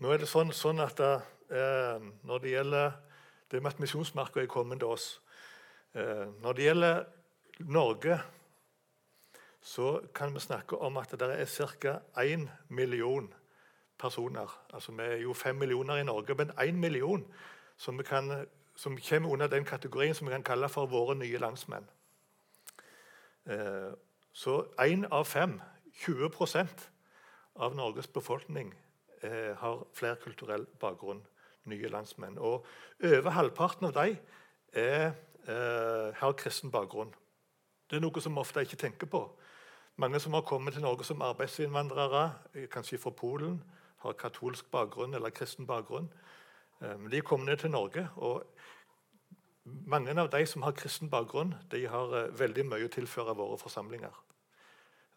Nå er det sånn, sånn at eh, når det gjelder det med at misjonsmarka er kommet til oss eh, Når det gjelder Norge, så kan vi snakke om at det er ca. 1 million personer. Altså Vi er jo 5 millioner i Norge, men 1 million som, kan, som kommer under den kategorien som vi kan kalle for våre nye landsmenn. Eh, så én av fem, 20% av Norges befolkning, eh, har flerkulturell bakgrunn. Nye landsmenn. Og over halvparten av dem eh, har kristen bakgrunn. Det er noe som vi ofte ikke tenker på. Mange som har kommet til Norge som arbeidsinnvandrere, kanskje fra Polen, har katolsk bakgrunn eller kristen bakgrunn. De er kommet til Norge. og Mange av de som har kristen bakgrunn, de har eh, veldig mye å tilføre våre forsamlinger.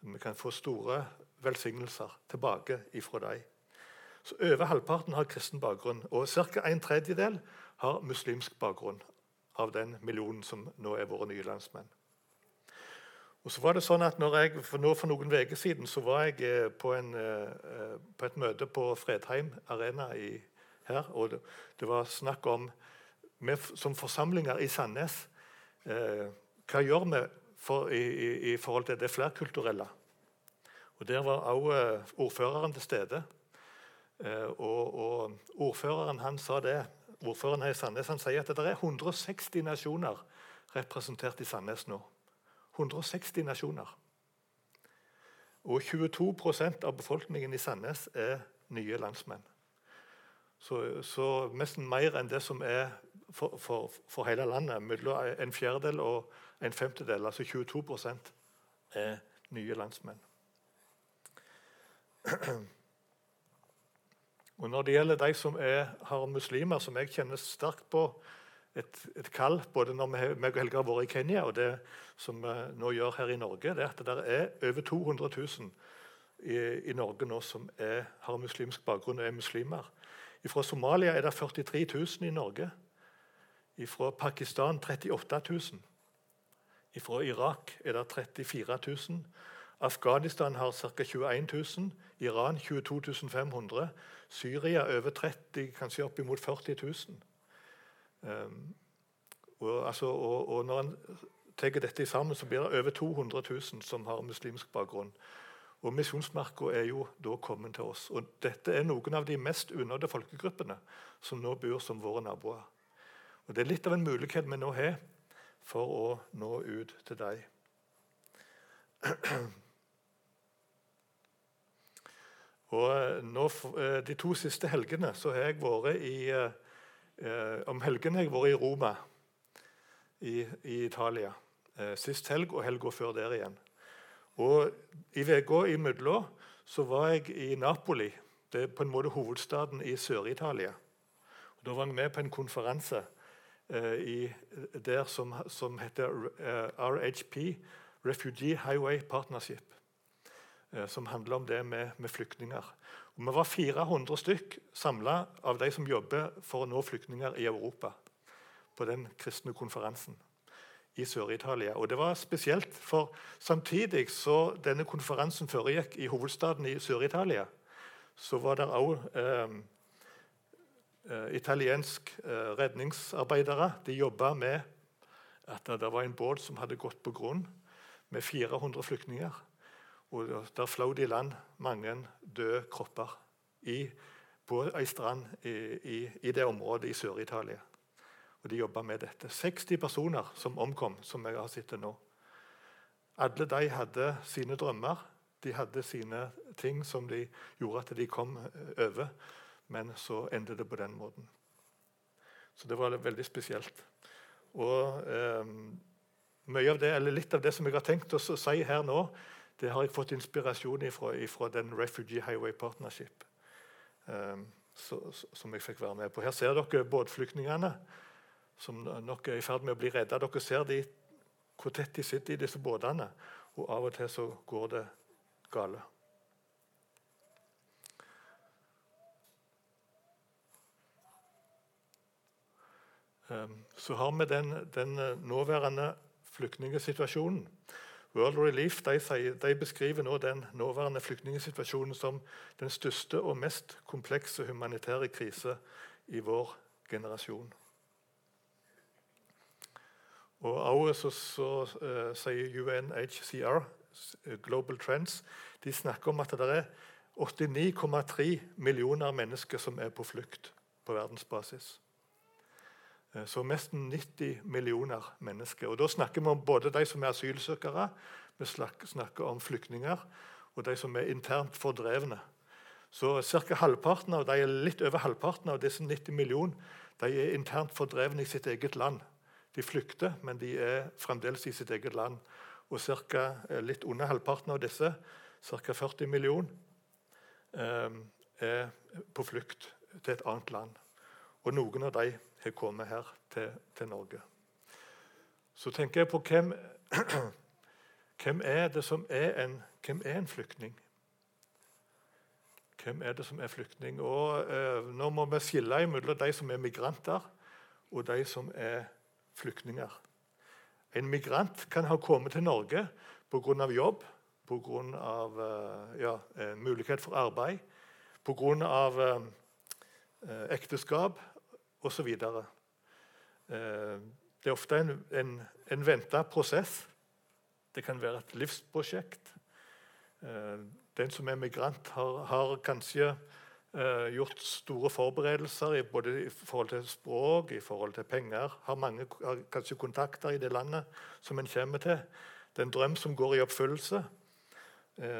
Vi kan få store velsignelser tilbake ifra dem. Så Over halvparten har kristen bakgrunn, og ca. en tredjedel har muslimsk bakgrunn av den millionen som nå er våre nye landsmenn. Og så var det sånn at jeg, for, nå, for noen uker siden så var jeg eh, på, en, eh, på, et møte på Fredheim Arena i, her. og det, det var snakk om vi som forsamlinger i Sandnes eh, Hva gjør vi for, i, i, i, forhold til det flerkulturelle? Og Der var også eh, ordføreren til stede. Eh, og, og, Ordføreren han sa det, ordføreren her i Sandnes han sier at det er 160 nasjoner representert i Sandnes nå. 160 nasjoner. Og 22% av befolkningen i Sandnes er nye landsmenn. Så, så nesten mer enn det som er for, for, for, hele landet. Mellom en fjerdedel og en femtedel, altså 22% er nye landsmenn. Og Når det gjelder de som er, har muslimer, som jeg kjenner sterkt på et, et kall både når meg og Helge har vært i Kenya, og det som vi nå gjør her i Norge, det er at det er over 200 000 i, i Norge nå som er, har muslimsk bakgrunn og er muslimer. Fra Somalia er det 43 000 i Norge. Fra Pakistan 38 000. Fra Irak er det 34 000. Afghanistan har ca. 21 000. Iran 22 500. Syria over 30 kanskje oppimot 40 000. Um, og, altså, og, og, når en tar dette sammen, så blir det over 200 000 som har muslimsk bakgrunn. Og Misjonsmarka er jo da kommet til oss. Og Dette er noen av de mest unådde folkegruppene som nå bor som våre naboer. Og Det er litt av en mulighet vi nå har for å nå ut til dem. Og eh, nå, eh, De to siste helgene så har jeg vært i eh, Om helgene har jeg vært i Roma i, i Italia. Sist helg og helga før der igjen. Og I uka imellom så var jeg i Napoli. Det er på en måte hovedstaden i Sør-Italia. Da var jeg med på en konferanse eh, i, der som, som heter RHP, Refugee Highway Partnership. Eh, som handler om det med, med flyktninger. Og vi var 400 stykk samla av de som jobber for å nå flyktninger i Europa. på den kristne konferansen i Sør-Italia. Og Det var spesielt, for samtidig så denne konferansen foregikk i hovedstaden i Sør-Italia, så var det òg italienske eh, italiensk eh, redningsarbeidere. De jobba med at det var en båt som hadde gått på grunn med 400 flyktninger. Og Der fløy de i land mange døde kropper i, på ei strand i, i, i det området i Sør-Italia. Og de jobba med dette. 60 personer som omkom, som jeg har sett nå. Alle de hadde sine drømmer. De hadde sine ting som de gjorde at de kom eh, over. Men så endte det på den måten. Så det var veldig spesielt. Og eh, mye av det, eller Litt av det som jeg har tenkt å si her nå, det har jeg fått inspirasjon fra den Refugee Highway Partnership. Um, så, som jeg fikk være med på. Her ser dere båtflyktningene som nok er i ferd med å bli redda. Dere ser de, hvor tett de sitter i disse båtene, og av og til så går det gale. Ehm, så har vi den, den nåværende flyktningsituasjonen. World Relief de, de beskriver nå den nåværende flyktningsituasjonen som den største og mest komplekse humanitære krise i vår generasjon. Og også så, uh, sier UNHCR, Global Trends, de snakker om at det er 89,3 millioner mennesker som er på flukt på verdensbasis. Eh, så nesten 90 millioner mennesker. Og Da snakker vi om både de som er asylsøkere, vi snakker om flyktninger, og de som er internt fordrevne. Så cirka halvparten av de, Litt over halvparten av disse 90 millioner de er internt fordrevne i sitt eget land. De flykter, men de er fremdeles i sitt eget land. Og cirka, eh, litt under halvparten av disse, ca. 40 millioner, eh, er på flukt til et annet land. Og noen av de har kommet her til, til Norge. Så tenker jeg på hvem, hvem er det som er en, hvem er en flyktning? Hvem er det som er flyktning? Og eh, Nå må vi skille mellom de som er migranter, og de som er flyktninger. En migrant kan ha kommet til Norge pga. jobb, pga. Uh, ja, eh, mulighet for arbeid, pga. Uh, eh, ekteskap osv. Eh, det er ofte en, en, en venta prosess. Det kan være et livsprosjekt. Eh, den som er migrant, har, har kanskje eh, gjort store forberedelser både i forhold til språk, i forhold til penger. Har mange har kanskje kontakter i det landet som en kommer til. Det er en drøm som går i oppfyllelse.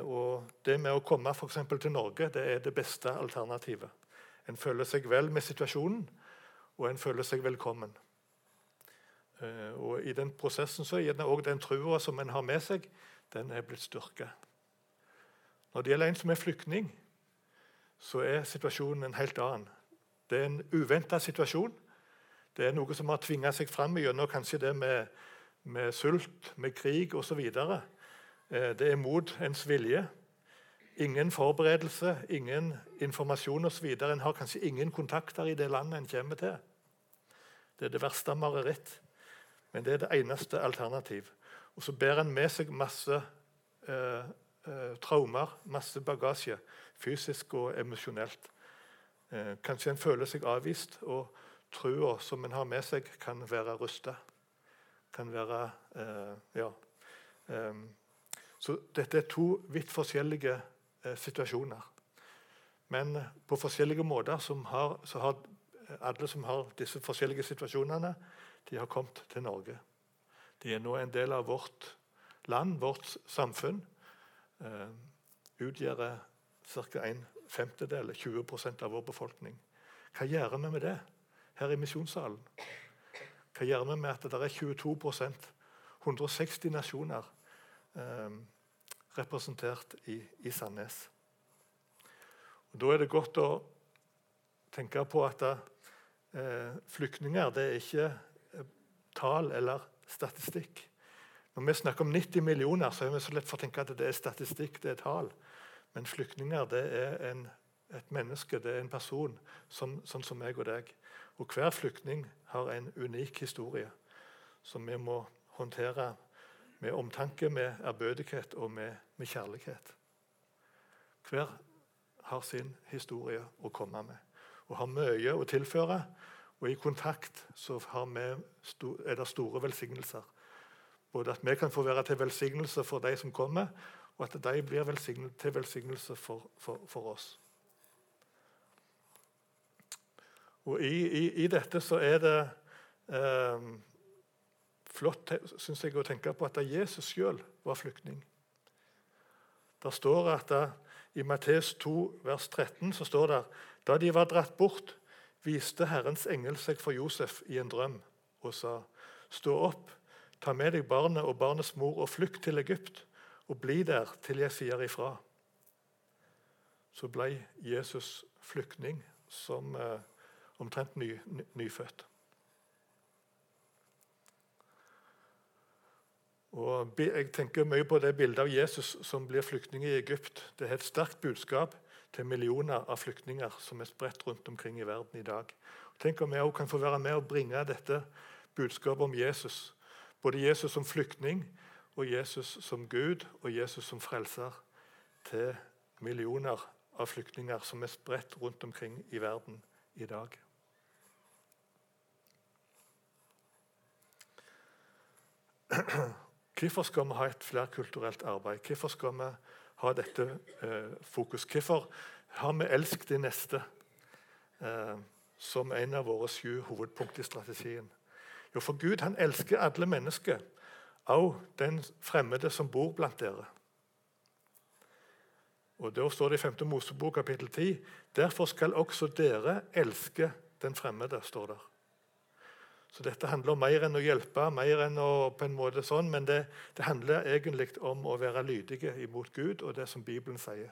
og Det med å komme for til Norge det er det beste alternativet. En føler seg vel med situasjonen, og en føler seg velkommen. Eh, og I den prosessen så er òg den trua som en har med seg, den er blitt styrket. Når det gjelder en som er flyktning, så er situasjonen en helt annen. Det er en uventa situasjon. Det er noe som har tvinga seg fram gjennom kanskje det med, med sult, med krig osv. Eh, det er mot ens vilje. Ingen forberedelse, ingen informasjon osv. En har kanskje ingen kontakter i det landet en kommer til. Det er det verste mareritt, men det er det eneste alternativ. Og så bærer en med seg masse eh, eh, traumer, masse bagasje, fysisk og emosjonelt. Eh, kanskje en føler seg avvist, og trua som en har med seg, kan være rusta. Kan være eh, Ja. Eh, så dette er to vidt forskjellige situasjoner. Men på forskjellige måter har, så har alle som har disse forskjellige situasjonene, de har kommet til Norge. De er nå en del av vårt land, vårt samfunn. Eh, utgjør ca. en femtedel, 20% av vår befolkning. Hva gjør vi med det her i misjonssalen? Hva gjør vi med at det er 22% 160 nasjoner um, representert i, i Sandnes. Og Da er det godt å tenke på at eh, flyktninger det er ikke eh, tall eller statistikk. Når vi snakker om 90 millioner, så er vi så lett for å tenke at det er statistikk, det er tall. Men flyktninger det er en, et menneske, det er en person, som, sånn som meg og deg. Og hver flyktning har en unik historie som vi må håndtere med omtanke, med ærbødighet og med, med kjærlighet. Hver har sin historie å komme med og har mye å tilføre. Og i kontakt så er det store velsignelser. Både at vi kan få være til velsignelse for de som kommer, og at de blir til velsignelse for, for, for oss. Og i, i, i, dette så er det eh, flott synes jeg, å tenke på at Jesus sjøl var flyktning. Det står at da, I Mattes 2, vers 13 så står det da de var dratt bort, viste Herrens engel seg for Josef i en drøm og sa:" Stå opp, ta med deg barnet og barnets mor og flykt til Egypt, og bli der til jeg sier ifra. Så ble Jesus flyktning som eh, omtrent ny, ny, nyfødt. Og Jeg tenker mye på det bildet av Jesus som blir flyktning i Egypt. Det er et sterkt budskap til millioner av flyktninger som er spredt rundt omkring i verden i dag. Tenk om også kan få være med og bringe dette budskapet om Jesus. Både Jesus som flyktning og Jesus som Gud og Jesus som frelser til millioner av flyktninger som er spredt rundt omkring i verden i dag. Hvorfor skal vi ha et flerkulturelt arbeid? Hvorfor skal vi ha dette eh, fokus? Hvorfor har vi 'elsk de neste' eh, som en av våre sju hovedpunkt i strategien? Jo, for Gud han elsker alle mennesker, også den fremmede som bor blant dere. Og Da står det i 5. Mosebok kapittel 10.: Derfor skal også dere elske den fremmede. står der. Så dette handler om mer enn å hjelpe, mer enn å på en måte sånn, men det, det handler egentlig om å være lydige imot Gud og det som Bibelen sier.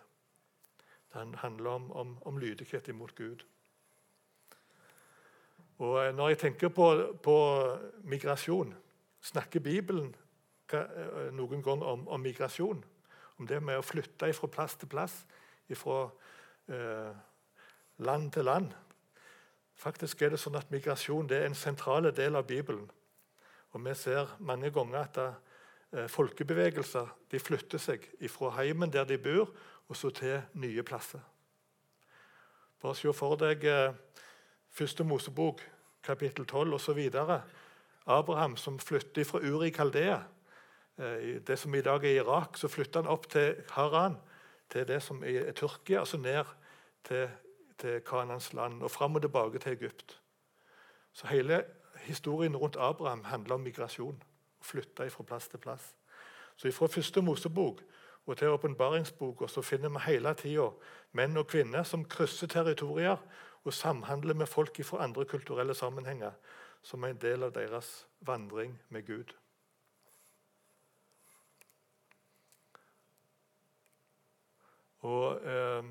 Det handler om, om, om lydighet imot Gud. Og eh, Når jeg tenker på, på migrasjon, snakker Bibelen eh, noen gang om, om migrasjon? Om det med å flytte fra plass til plass, fra eh, land til land. Faktisk er det sånn at Migrasjon er en sentral del av Bibelen. Og Vi ser mange ganger at eh, folkebevegelser flytter seg fra heimen der de bor, og så til nye plasser. Bare se for deg eh, første Mosebok, kapittel 12 osv. Abraham som flytter fra Uri Kaldea Eh, det som i dag er Irak, så flytter han opp til Haran, til det som er Tyrkia, altså ned til, til Kanans land og fram og tilbake til Egypt. Så hele historien rundt Abraham handler om migrasjon. Å flytte fra plass til plass. Så Fra første Mosebok og til åpenbaringsboka finner vi hele tida menn og kvinner som krysser territorier og samhandler med folk fra andre kulturelle sammenhenger som er en del av deres vandring med Gud. Og eh,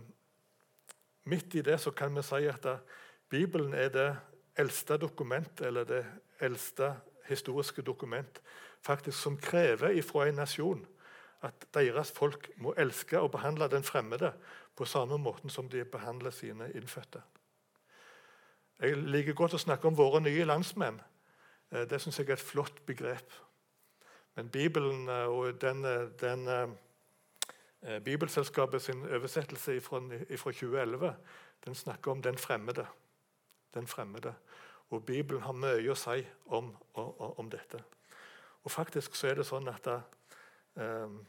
Midt i det så kan vi si at Bibelen er det eldste dokument, eller det eldste historiske dokument faktisk som krever fra en nasjon at deres folk må elske og behandle den fremmede på samme måten som de behandler sine innfødte. Jeg liker godt å snakke om våre nye landsmenn. Eh, det syns jeg er et flott begrep. Men Bibelen eh, og den, eh, den Bibelselskapet sin oversettelse fra 2011 den snakker om den fremmede. Den fremmede. Og Bibelen har mye å si om, om, om dette. Og faktisk så er det sånn at, um,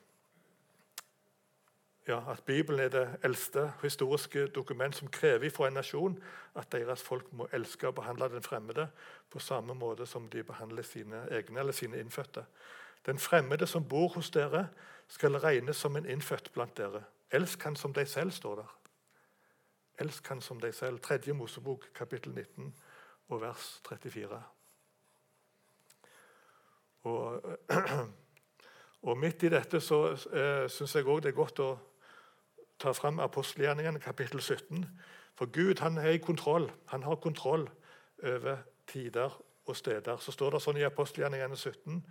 ja, at Bibelen er det eldste historiske dokument som krever fra en nasjon at deres folk må elske og behandle den fremmede på samme måte som de behandler sine egne eller sine innfødte. Den fremmede som bor hos dere, skal regnes som en innfødt blant dere. Elsk han som deg selv, står der. Elsk han som deg selv. Tredje Mosebok, kapittel 19 og vers 34. Og, og midt i dette så eh, syns jeg òg det er godt å ta fram apostelgjerningene, kapittel 17. For Gud han er i kontroll. Han har kontroll over tider og steder. Så står det sånn i apostelgjerningene 17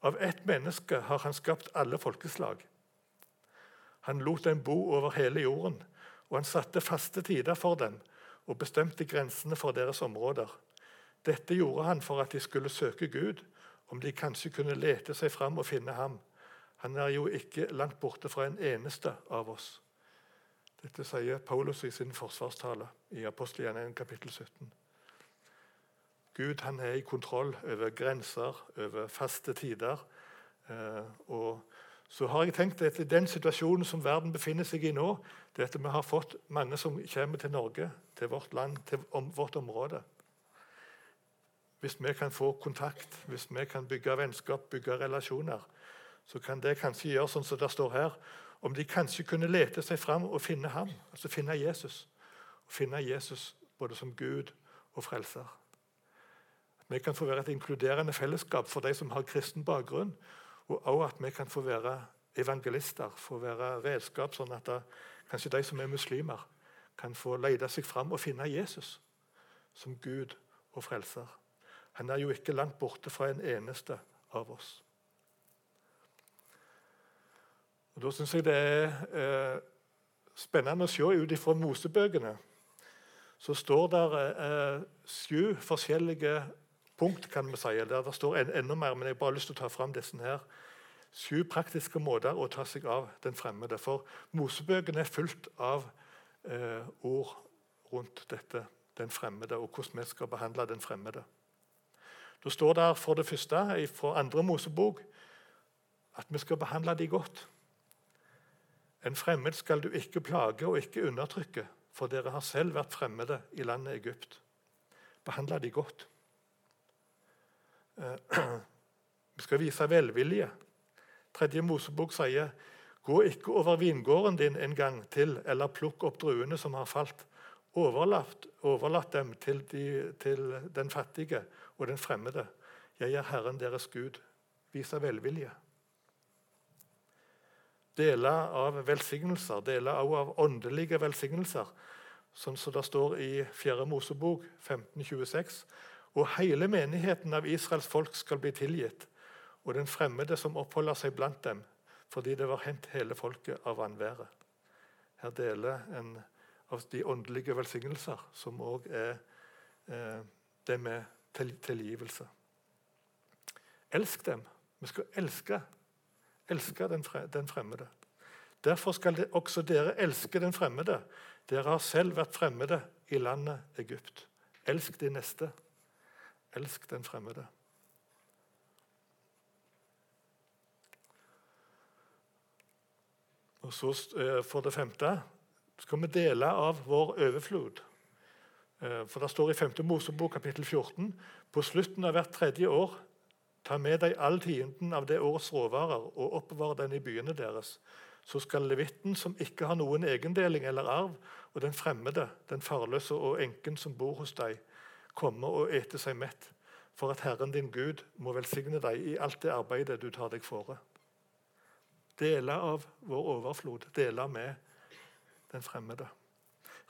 av ett menneske har han skapt alle folkeslag. Han lot dem bo over hele jorden, og han satte faste tider for dem og bestemte grensene for deres områder. Dette gjorde han for at de skulle søke Gud, om de kanskje kunne lete seg fram og finne ham. Han er jo ikke langt borte fra en eneste av oss. Dette sier Paulus i sin forsvarstale i apostelgjerningen kapittel 17. Gud han er i kontroll over grenser, over faste tider. Eh, og så har jeg tenkt at Den situasjonen som verden befinner seg i nå, det er at vi har fått mange som kommer til Norge, til vårt land, til vårt område. Hvis vi kan få kontakt, hvis vi kan bygge vennskap, bygge relasjoner, så kan det kanskje gjøre sånn som det står her. Om de kanskje kunne lete seg fram og finne ham, altså finne Jesus. Og finne Jesus både som Gud og frelser. Vi kan få være et inkluderende fellesskap for de som har kristen bakgrunn. Og også at vi kan få være evangelister, få være redskap, sånn at da, kanskje de som er muslimer, kan få lete seg fram og finne Jesus som Gud og frelser. Han er jo ikke langt borte fra en eneste av oss. Og Da syns jeg det er eh, spennende å se ut ifra Mosebøkene. Så står der eh, sju forskjellige punkt, kan vi si. Der det står enda mer, men jeg har bare lyst til å ta fram disse her. Sju praktiske måter å ta seg av den fremmede. For Mosebøkene er fullt av eh, ord rundt dette, den fremmede, og hvordan vi skal behandle den fremmede. Da står det for det første fra andre Mosebok at vi skal behandle dem godt. En fremmed skal du ikke plage og ikke undertrykke, for dere har selv vært fremmede i landet Egypt. Behandle dem godt. Eh, vi skal vise velvilje. Tredje Mosebok sier Gå ikke over vingården din en gang til, eller plukk opp druene som har falt. Overlatt, overlatt dem til, de, til, den fattige og den fremmede. Jeg er Herren deres Gud. Vise velvilje. Deler av velsignelser, deler også av åndelige velsignelser, sånn som det står i 4. Mosebok 1526. Og hele menigheten av Israels folk skal bli tilgitt og den fremmede som oppholder seg blant dem, fordi det var hendt hele folket av vanværet. Her deler en av de åndelige velsignelser, som òg er eh, det med tilgivelse. Elsk dem. Vi skal elske, elske den, fremmede. Derfor skal de, også dere elske den fremmede. Dere har selv vært fremmede i landet Egypt. Elsk de neste. Elsk den fremmede. Og så eh, For det femte skal vi dele av vår overflod. Eh, for Det står i 5. Mosebok kapittel 14.: På slutten av hvert tredje år, ta med deg all tienden av det årets råvarer og oppbevar den i byene deres. Så skal levitten, som ikke har noen egendeling eller arv, og den fremmede, den farløse og enken som bor hos deg, komme og ete seg mett, for at Herren din Gud må velsigne deg i alt det arbeidet du tar deg fore. Dele av vår overflod. Dele med den fremmede.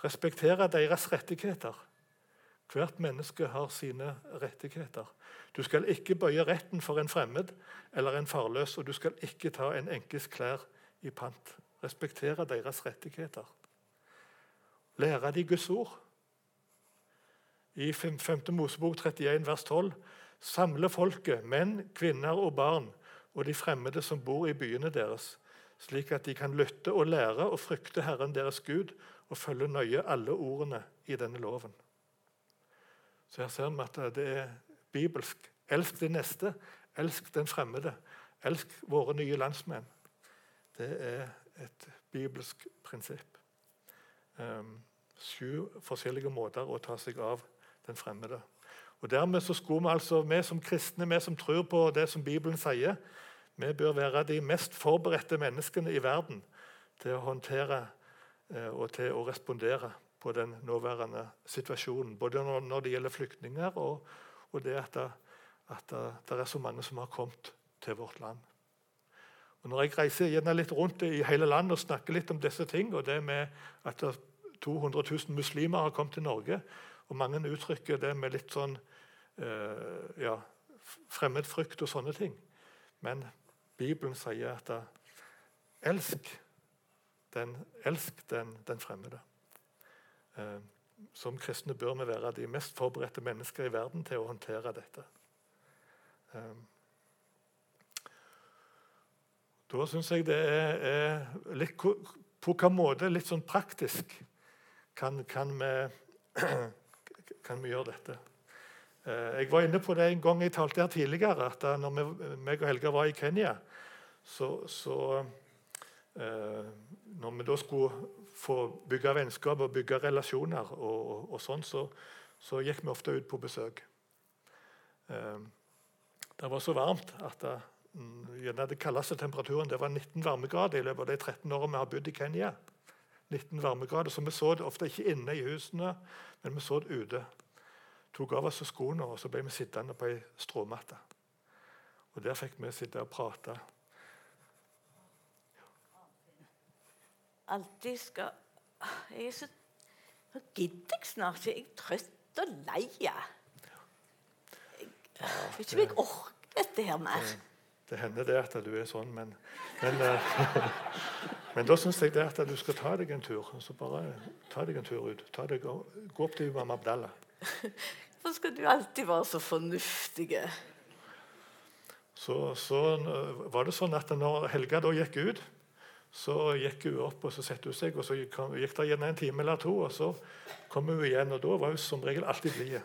Respektere deres rettigheter. Hvert menneske har sine rettigheter. Du skal ikke bøye retten for en fremmed eller en farløs, og du skal ikke ta en enkes klær i pant. Respektere deres rettigheter. Lære de Guds ord. I 5. Mosebok 31, vers 12.: Samle folket, menn, kvinner og barn, og de fremmede som bor i byene deres, slik at de kan lytte og lære og frykte Herren deres Gud og følge nøye alle ordene i denne loven. Så Her ser vi at det er bibelsk. Elsk de neste, elsk den fremmede, elsk våre nye landsmenn. Det er et bibelsk prinsipp. Um, sju forskjellige måter å ta seg av den fremmede og Dermed så skulle vi altså, vi som kristne, vi som tror på det som Bibelen sier, vi bør være de mest forberedte menneskene i verden til å håndtere eh, og til å respondere på den nåværende situasjonen. Både når det gjelder flyktninger, og, og det at, at det, er så mange som har kommet til vårt land. Og Når jeg reiser gjerne litt rundt i hele landet og snakker litt om disse ting, og det med at 200 000 muslimer har kommet til Norge, og mange uttrykker det med litt sånn eh, ja, fremmedfrykt og sånne ting. Men Bibelen sier at da, elsk den, elsk den, den fremmede. Eh, som kristne bør vi være de mest forberedte mennesker i verden til å håndtere dette. Eh, da syns jeg det er, er litt, På hvilken måte, litt sånn praktisk, kan, kan vi kan vi gjøre dette. Eh, jeg var inne på det en gang jeg talte her tidligere, at da meg og Helga var i Kenya, så, så eh, Når vi da skulle få bygge vennskap og bygge relasjoner, og, og, og sånn, så, så, gikk vi ofte ut på besøk. Eh, det var så varmt at mm, det kaldeste temperaturen det var 19 varmegrader i løpet av de 13 årene vi har bodd i Kenya. 19 varmegrader, så Vi så det ofte ikke inne i husene, men vi så det ute. Tok av oss skoene og så ble vi sittende på ei stråmatte. Og Der fikk vi sitte og prate. Alltid skal Jeg er så Nå gidder jeg snart ikke. Jeg er trøtt og lei. Jeg vet ikke om jeg orker dette her mer. Det hender det at du er sånn, men, men, uh, men da syns jeg det at du skal ta deg en tur. så bare Ta deg en tur ut. Deg, gå opp til Imam Abdallah. Hvorfor skal du alltid være så fornuftig? så, så var det sånn at når Helga da gikk ut, så gikk hun opp og så satte hun seg, og så gikk, gikk det gjerne en time eller to, og så kom hun igjen, og da var hun som regel alltid blid.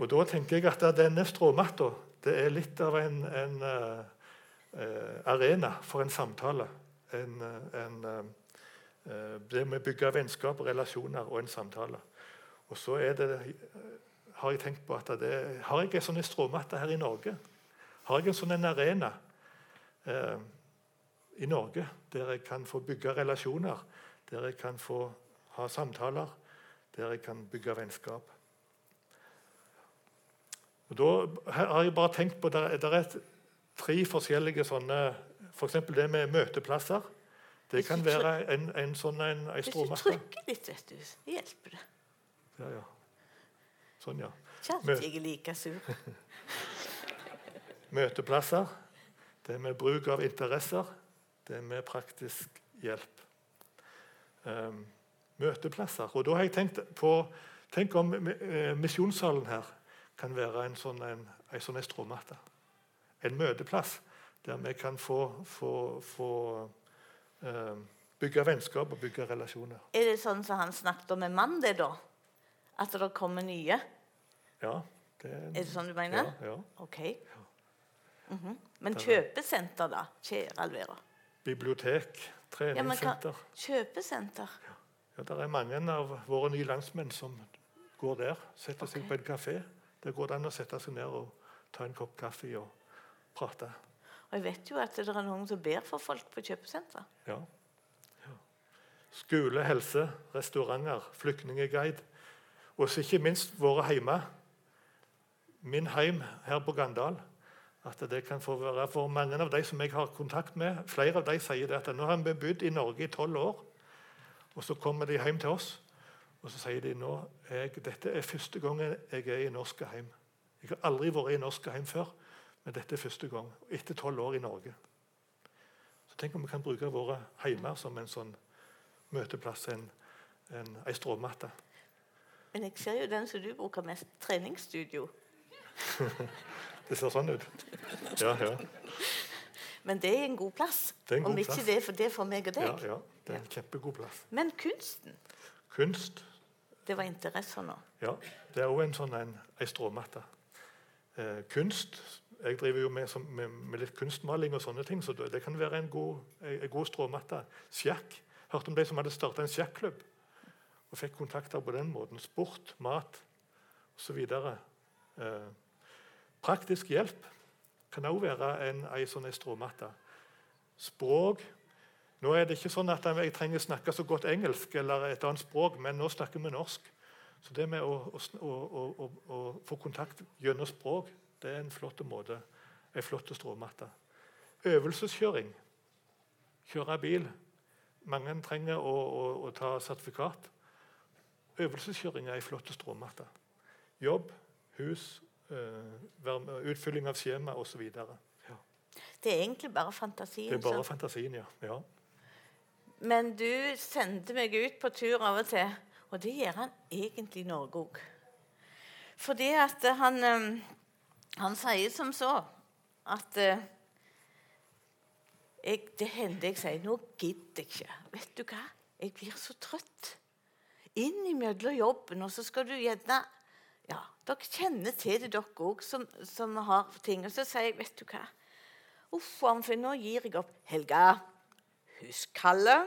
Og da tenker jeg at denne stråmatta det er litt av en, en uh, arena for en samtale. En, en, eh, det med å bygge vennskap relasjoner og en samtale. Og så det, har jeg tenkt på at det, har jeg en sånn stråmatte her i Norge? Har jeg en sånn en arena uh, i Norge der jeg kan få bygge relasjoner, der jeg kan få ha samtaler, der jeg kan bygge vennskap? Og da har jeg bare tenkt på, Der, der er tre forskjellige sånne F.eks. det med møteplasser. Det kan være en, en sånn en, en Hvis du trykker litt, vet du, så hjelper det. Ja, ja. Sånn, ja. Kjært jeg er like sur. Møteplasser. Det med bruk av interesser. Det med praktisk hjelp. Um, møteplasser. Og da har jeg tenkt på Tenk om eh, misjonssalen her kan være en sånn, en, en sånn stråmatte. En møteplass der vi kan få, få, få eh, bygge vennskap og bygge relasjoner. Er det sånn som han snakket om med mann, det, da? At det kommer nye? Ja, det, Er det sånn du mener? ja, ja. Ok. Mhm. Men kjøpesenter, da? Kjære Alvera. Bibliotek, Ja, men hva- Kjøpesenter? Ja, det er mange av våre nye landsmenn som går der. Setter seg på en kafé. Der går det an å sette seg ned og ta en kopp kaffe og prate. Og jeg vet jo at det er noen som ber for folk på kjøpesenter. Ja. ja. Skole, helse, restauranter, flyktningguide. Og så ikke minst våre hjemme. Min heim her på Gandal. At det kan få være for mange av de som jeg har kontakt med. Flere av de sier det at nå har vi bodd i Norge i tolv år. Og så kommer de hjem til oss, og så sier de nå jeg, dette er første gangen jeg er i norske hjem. Jeg har aldri vært i norske hjem før, men dette er første gang. Etter tolv år i Norge. Så tenk om vi kan bruke våre heimer som en sånn møteplass, en, en, en stråmatte. Men jeg ser jo den som du bruker mest, treningsstudio. Det ser sånn ut. Ja, ja. Men det er en god plass. Er en god Om ikke plass. det er for det for meg og ja, deg. ja. Det er en kjempegod plass. Men kunsten, Kunst det var interesser nå. Ja, det er òg en sånn en, en stråmatte. Eh, kunst Jeg driver jo med, med, med litt kunstmaling og sånne ting, så det, kan være en god, en, en god stråmatte. Sjakk. Hørte om de som hadde starta en sjakklubb og fikk kontakter på den måten. Sport, mat osv. Eh, praktisk hjelp kan òg være en, en sånn stråmatte. Språk nå er det ikke sånn at jeg trenger å snakke så godt engelsk eller et annet språk, men nå snakker vi norsk. Så det med å, å, å, å, få kontakt gjennom språk, det er en flott måte. En flott stråmatte. Øvelseskjøring. Kjøre bil. Mange trenger å, å, ta sertifikat. Øvelseskjøring er en flott stråmatte. Jobb, hus, eh, utfylling av skjema osv. Ja. Det er egentlig bare fantasien. Det er bare så- fantasien, ja. ja. Men du sendte meg ut på tur av og til, og det gjør han egentlig i Norge òg. Fordi at han, eh, han sier som så at eh, jeg, Det hender jeg sier 'Nå gidder jeg ikke'. Vet du hva? Jeg blir så trøtt. Innimellom jobben, og så skal du gjerne Ja, dere kjenner til det, dere òg, som, som har ting. Og så sier jeg, vet du hva Uff a for nå gir jeg opp. Helga, husk Kalle.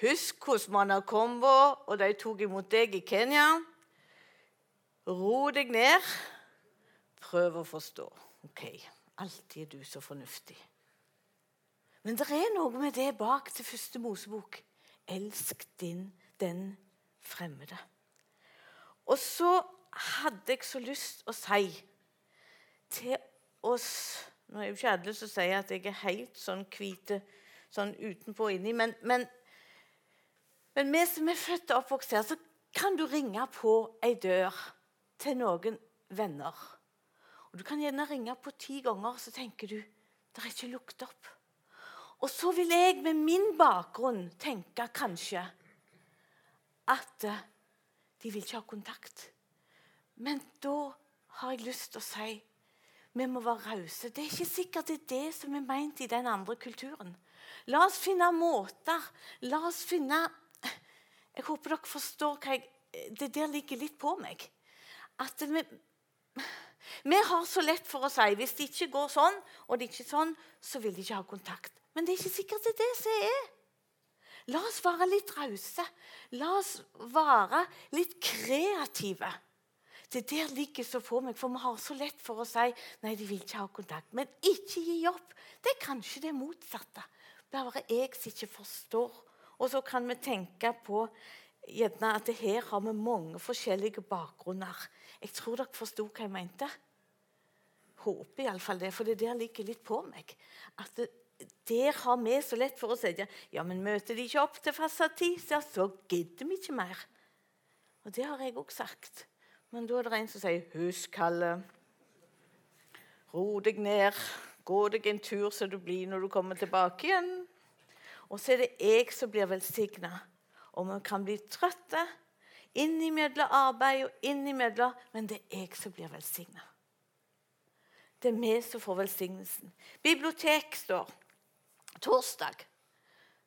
Husk hvordan man har kommet, og de tok imot deg i Kenya. Ro deg ned. Prøv å forstå. OK, alltid er du så fornuftig. Men det er noe med det bak til første Mosebok. Elsk din, den fremmede. Og så hadde jeg så lyst å si til oss Nå er jo ikke alle som sier at jeg er helt sånn hvite sånn utenpå og inni, men, men, men vi som er født og oppvokst her, så kan du ringe på ei dør til noen venner. Og Du kan gjerne ringe på ti ganger, så tenker du det er ikke lukt opp. Og så vil jeg med min bakgrunn tenke kanskje at eh, de vil ikke ha kontakt. Men da har jeg lyst til å si vi må være rause. Det er ikke sikkert det er det som er meint i den andre kulturen. La oss finne måter. La oss finne Jeg håper dere forstår hva jeg Det der ligger litt på meg. At vi, vi har så lett for å si hvis det ikke går sånn, og det ikke er sånn, så vil de ikke ha kontakt. Men det er ikke sikkert det er det som er. La oss være litt rause. La oss være litt kreative. Det der ligger så på meg, for vi har så lett for å si nei, de vil ikke ha kontakt. Men ikke gi opp. Det er kanskje det motsatte. Bare jeg som ikke forstår. Og så kan vi tenke på at her har vi mange forskjellige bakgrunner. Jeg tror dere forsto hva jeg mente. Håper iallfall det, for det der ligger litt på meg. At det, der har vi så lett for å si ja, men møter de ikke opp til fastsatt tid, så gidder vi ikke mer. Og det har jeg òg sagt. Men da er det en som sier 'Husk, Kalle. Ro deg ned. Gå deg en tur så du blir når du kommer tilbake igjen.' Og så er det jeg som blir velsigna. Og vi kan bli trøtte innimellom arbeid og innimellom, men det er jeg som blir velsigna. Det er vi som får velsignelsen. Bibliotek står torsdag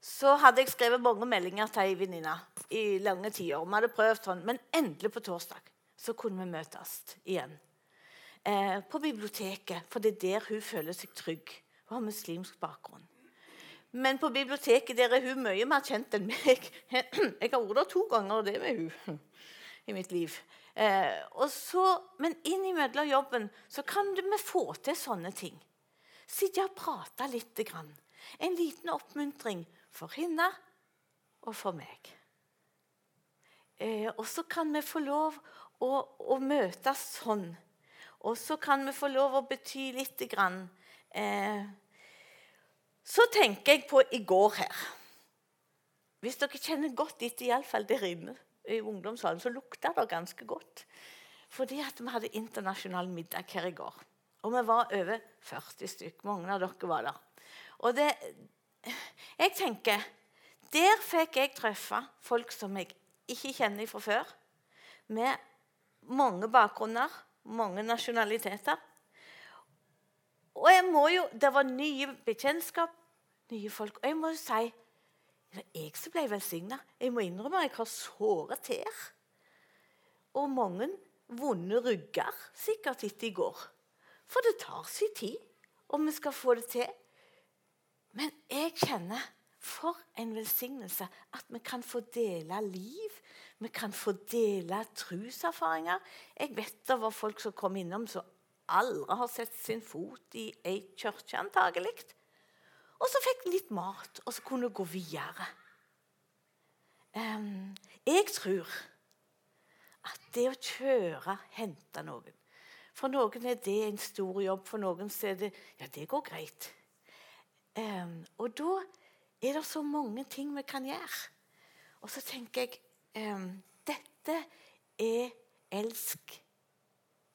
så hadde jeg skrevet mange meldinger til ei venninne i lange tider. Vi hadde prøvd sånn, Men endelig på torsdag så kunne vi møtes igjen. Eh, på biblioteket, for det er der hun føler seg trygg. Hun har muslimsk bakgrunn. Men på biblioteket der er hun mye mer kjent enn meg. Jeg har vært der to ganger, og det med hun i mitt liv. Eh, så, men innimellom jobben så kan vi få til sånne ting. Sitte og prate litt. Grann. En liten oppmuntring for henne og for meg. Eh, og så kan vi få lov å, å møtes sånn. Og så kan vi få lov å bety lite grann. Eh, så tenker jeg på i går her. Hvis dere kjenner godt etter, iallfall der inne i ungdomssalen, så lukter det ganske godt. Fordi at vi hadde internasjonal middag her i går. Og vi var over 40 stykk. Mange av dere var der. Og det, jeg tenker Der fikk jeg treffe folk som jeg ikke kjenner fra før. Med mange bakgrunner, mange nasjonaliteter. Og jeg må jo, Det var nye bekjentskap, nye folk. Og jeg må jo si det er jeg som ble velsigna. Jeg må innrømme at jeg har såre tær. Og mange vonde rygger sikkert etter i går. For det tar sin tid om vi skal få det til. Men jeg kjenner for en velsignelse at vi kan få dele liv. Vi kan få dele truserfaringer. Jeg vet det var folk som kom innom som aldri har sett sin fot i ei kirke, antagelig. Og så fikk de litt mat, og så kunne de gå videre. Jeg tror at det å kjøre, hente noen For noen er det en stor jobb, for noen er det Ja, det går greit. Og da er det så mange ting vi kan gjøre. Og så tenker jeg Dette er elsk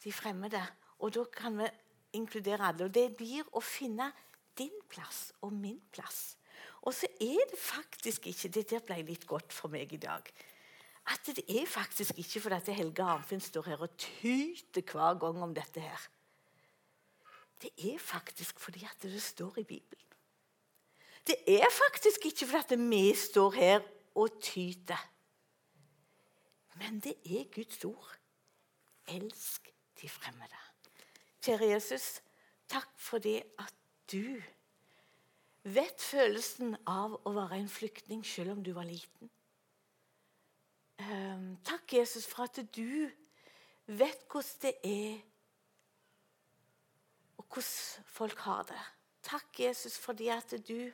de fremmede. Og da kan vi inkludere alle. Og det blir å finne din plass og min plass. Og så er det faktisk ikke Det der ble litt godt for meg i dag. At det er faktisk ikke fordi at Helge Arnfinn står her og tyter hver gang om dette her. Det er faktisk fordi at det står i Bibelen. Det er faktisk ikke fordi at vi står her og tyter. Men det er Guds ord. Elsk de fremmede. Kjære Jesus, takk for det at du vet følelsen av å være en flyktning selv om du var liten. Um, takk, Jesus, for at du vet hvordan det er, og hvordan folk har det. Takk, Jesus, fordi at du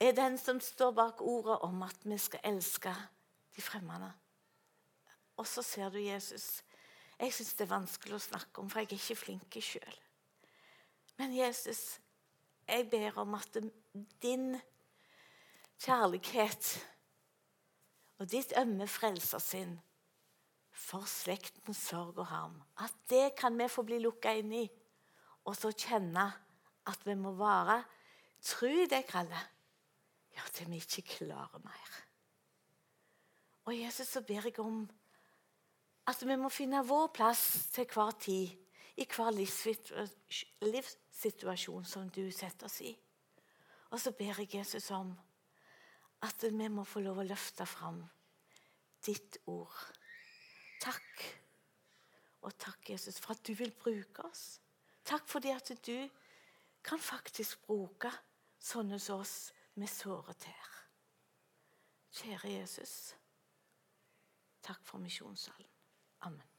er den som står bak ordet om at vi skal elske de fremmede. Og så ser du Jesus. Jeg syns det er vanskelig å snakke om, for jeg er ikke flink sjøl. Men Jesus, jeg ber om at din kjærlighet og ditt ømme frelsersinn for slektens sorg og harm, at det kan vi få bli lukka inn i, og så kjenne at vi må være tru i det kallet ja, til vi ikke klarer mer. Og Jesus, så ber jeg om at vi må finne vår plass til hver tid i hver livssituasjon som du setter oss i. Og så ber jeg Jesus om at vi må få lov å løfte fram ditt ord. Takk. Og takk, Jesus, for at du vil bruke oss. Takk fordi at du kan faktisk bruke sånne som oss med såre tær. Kjære Jesus, takk for misjonssalen. Amen.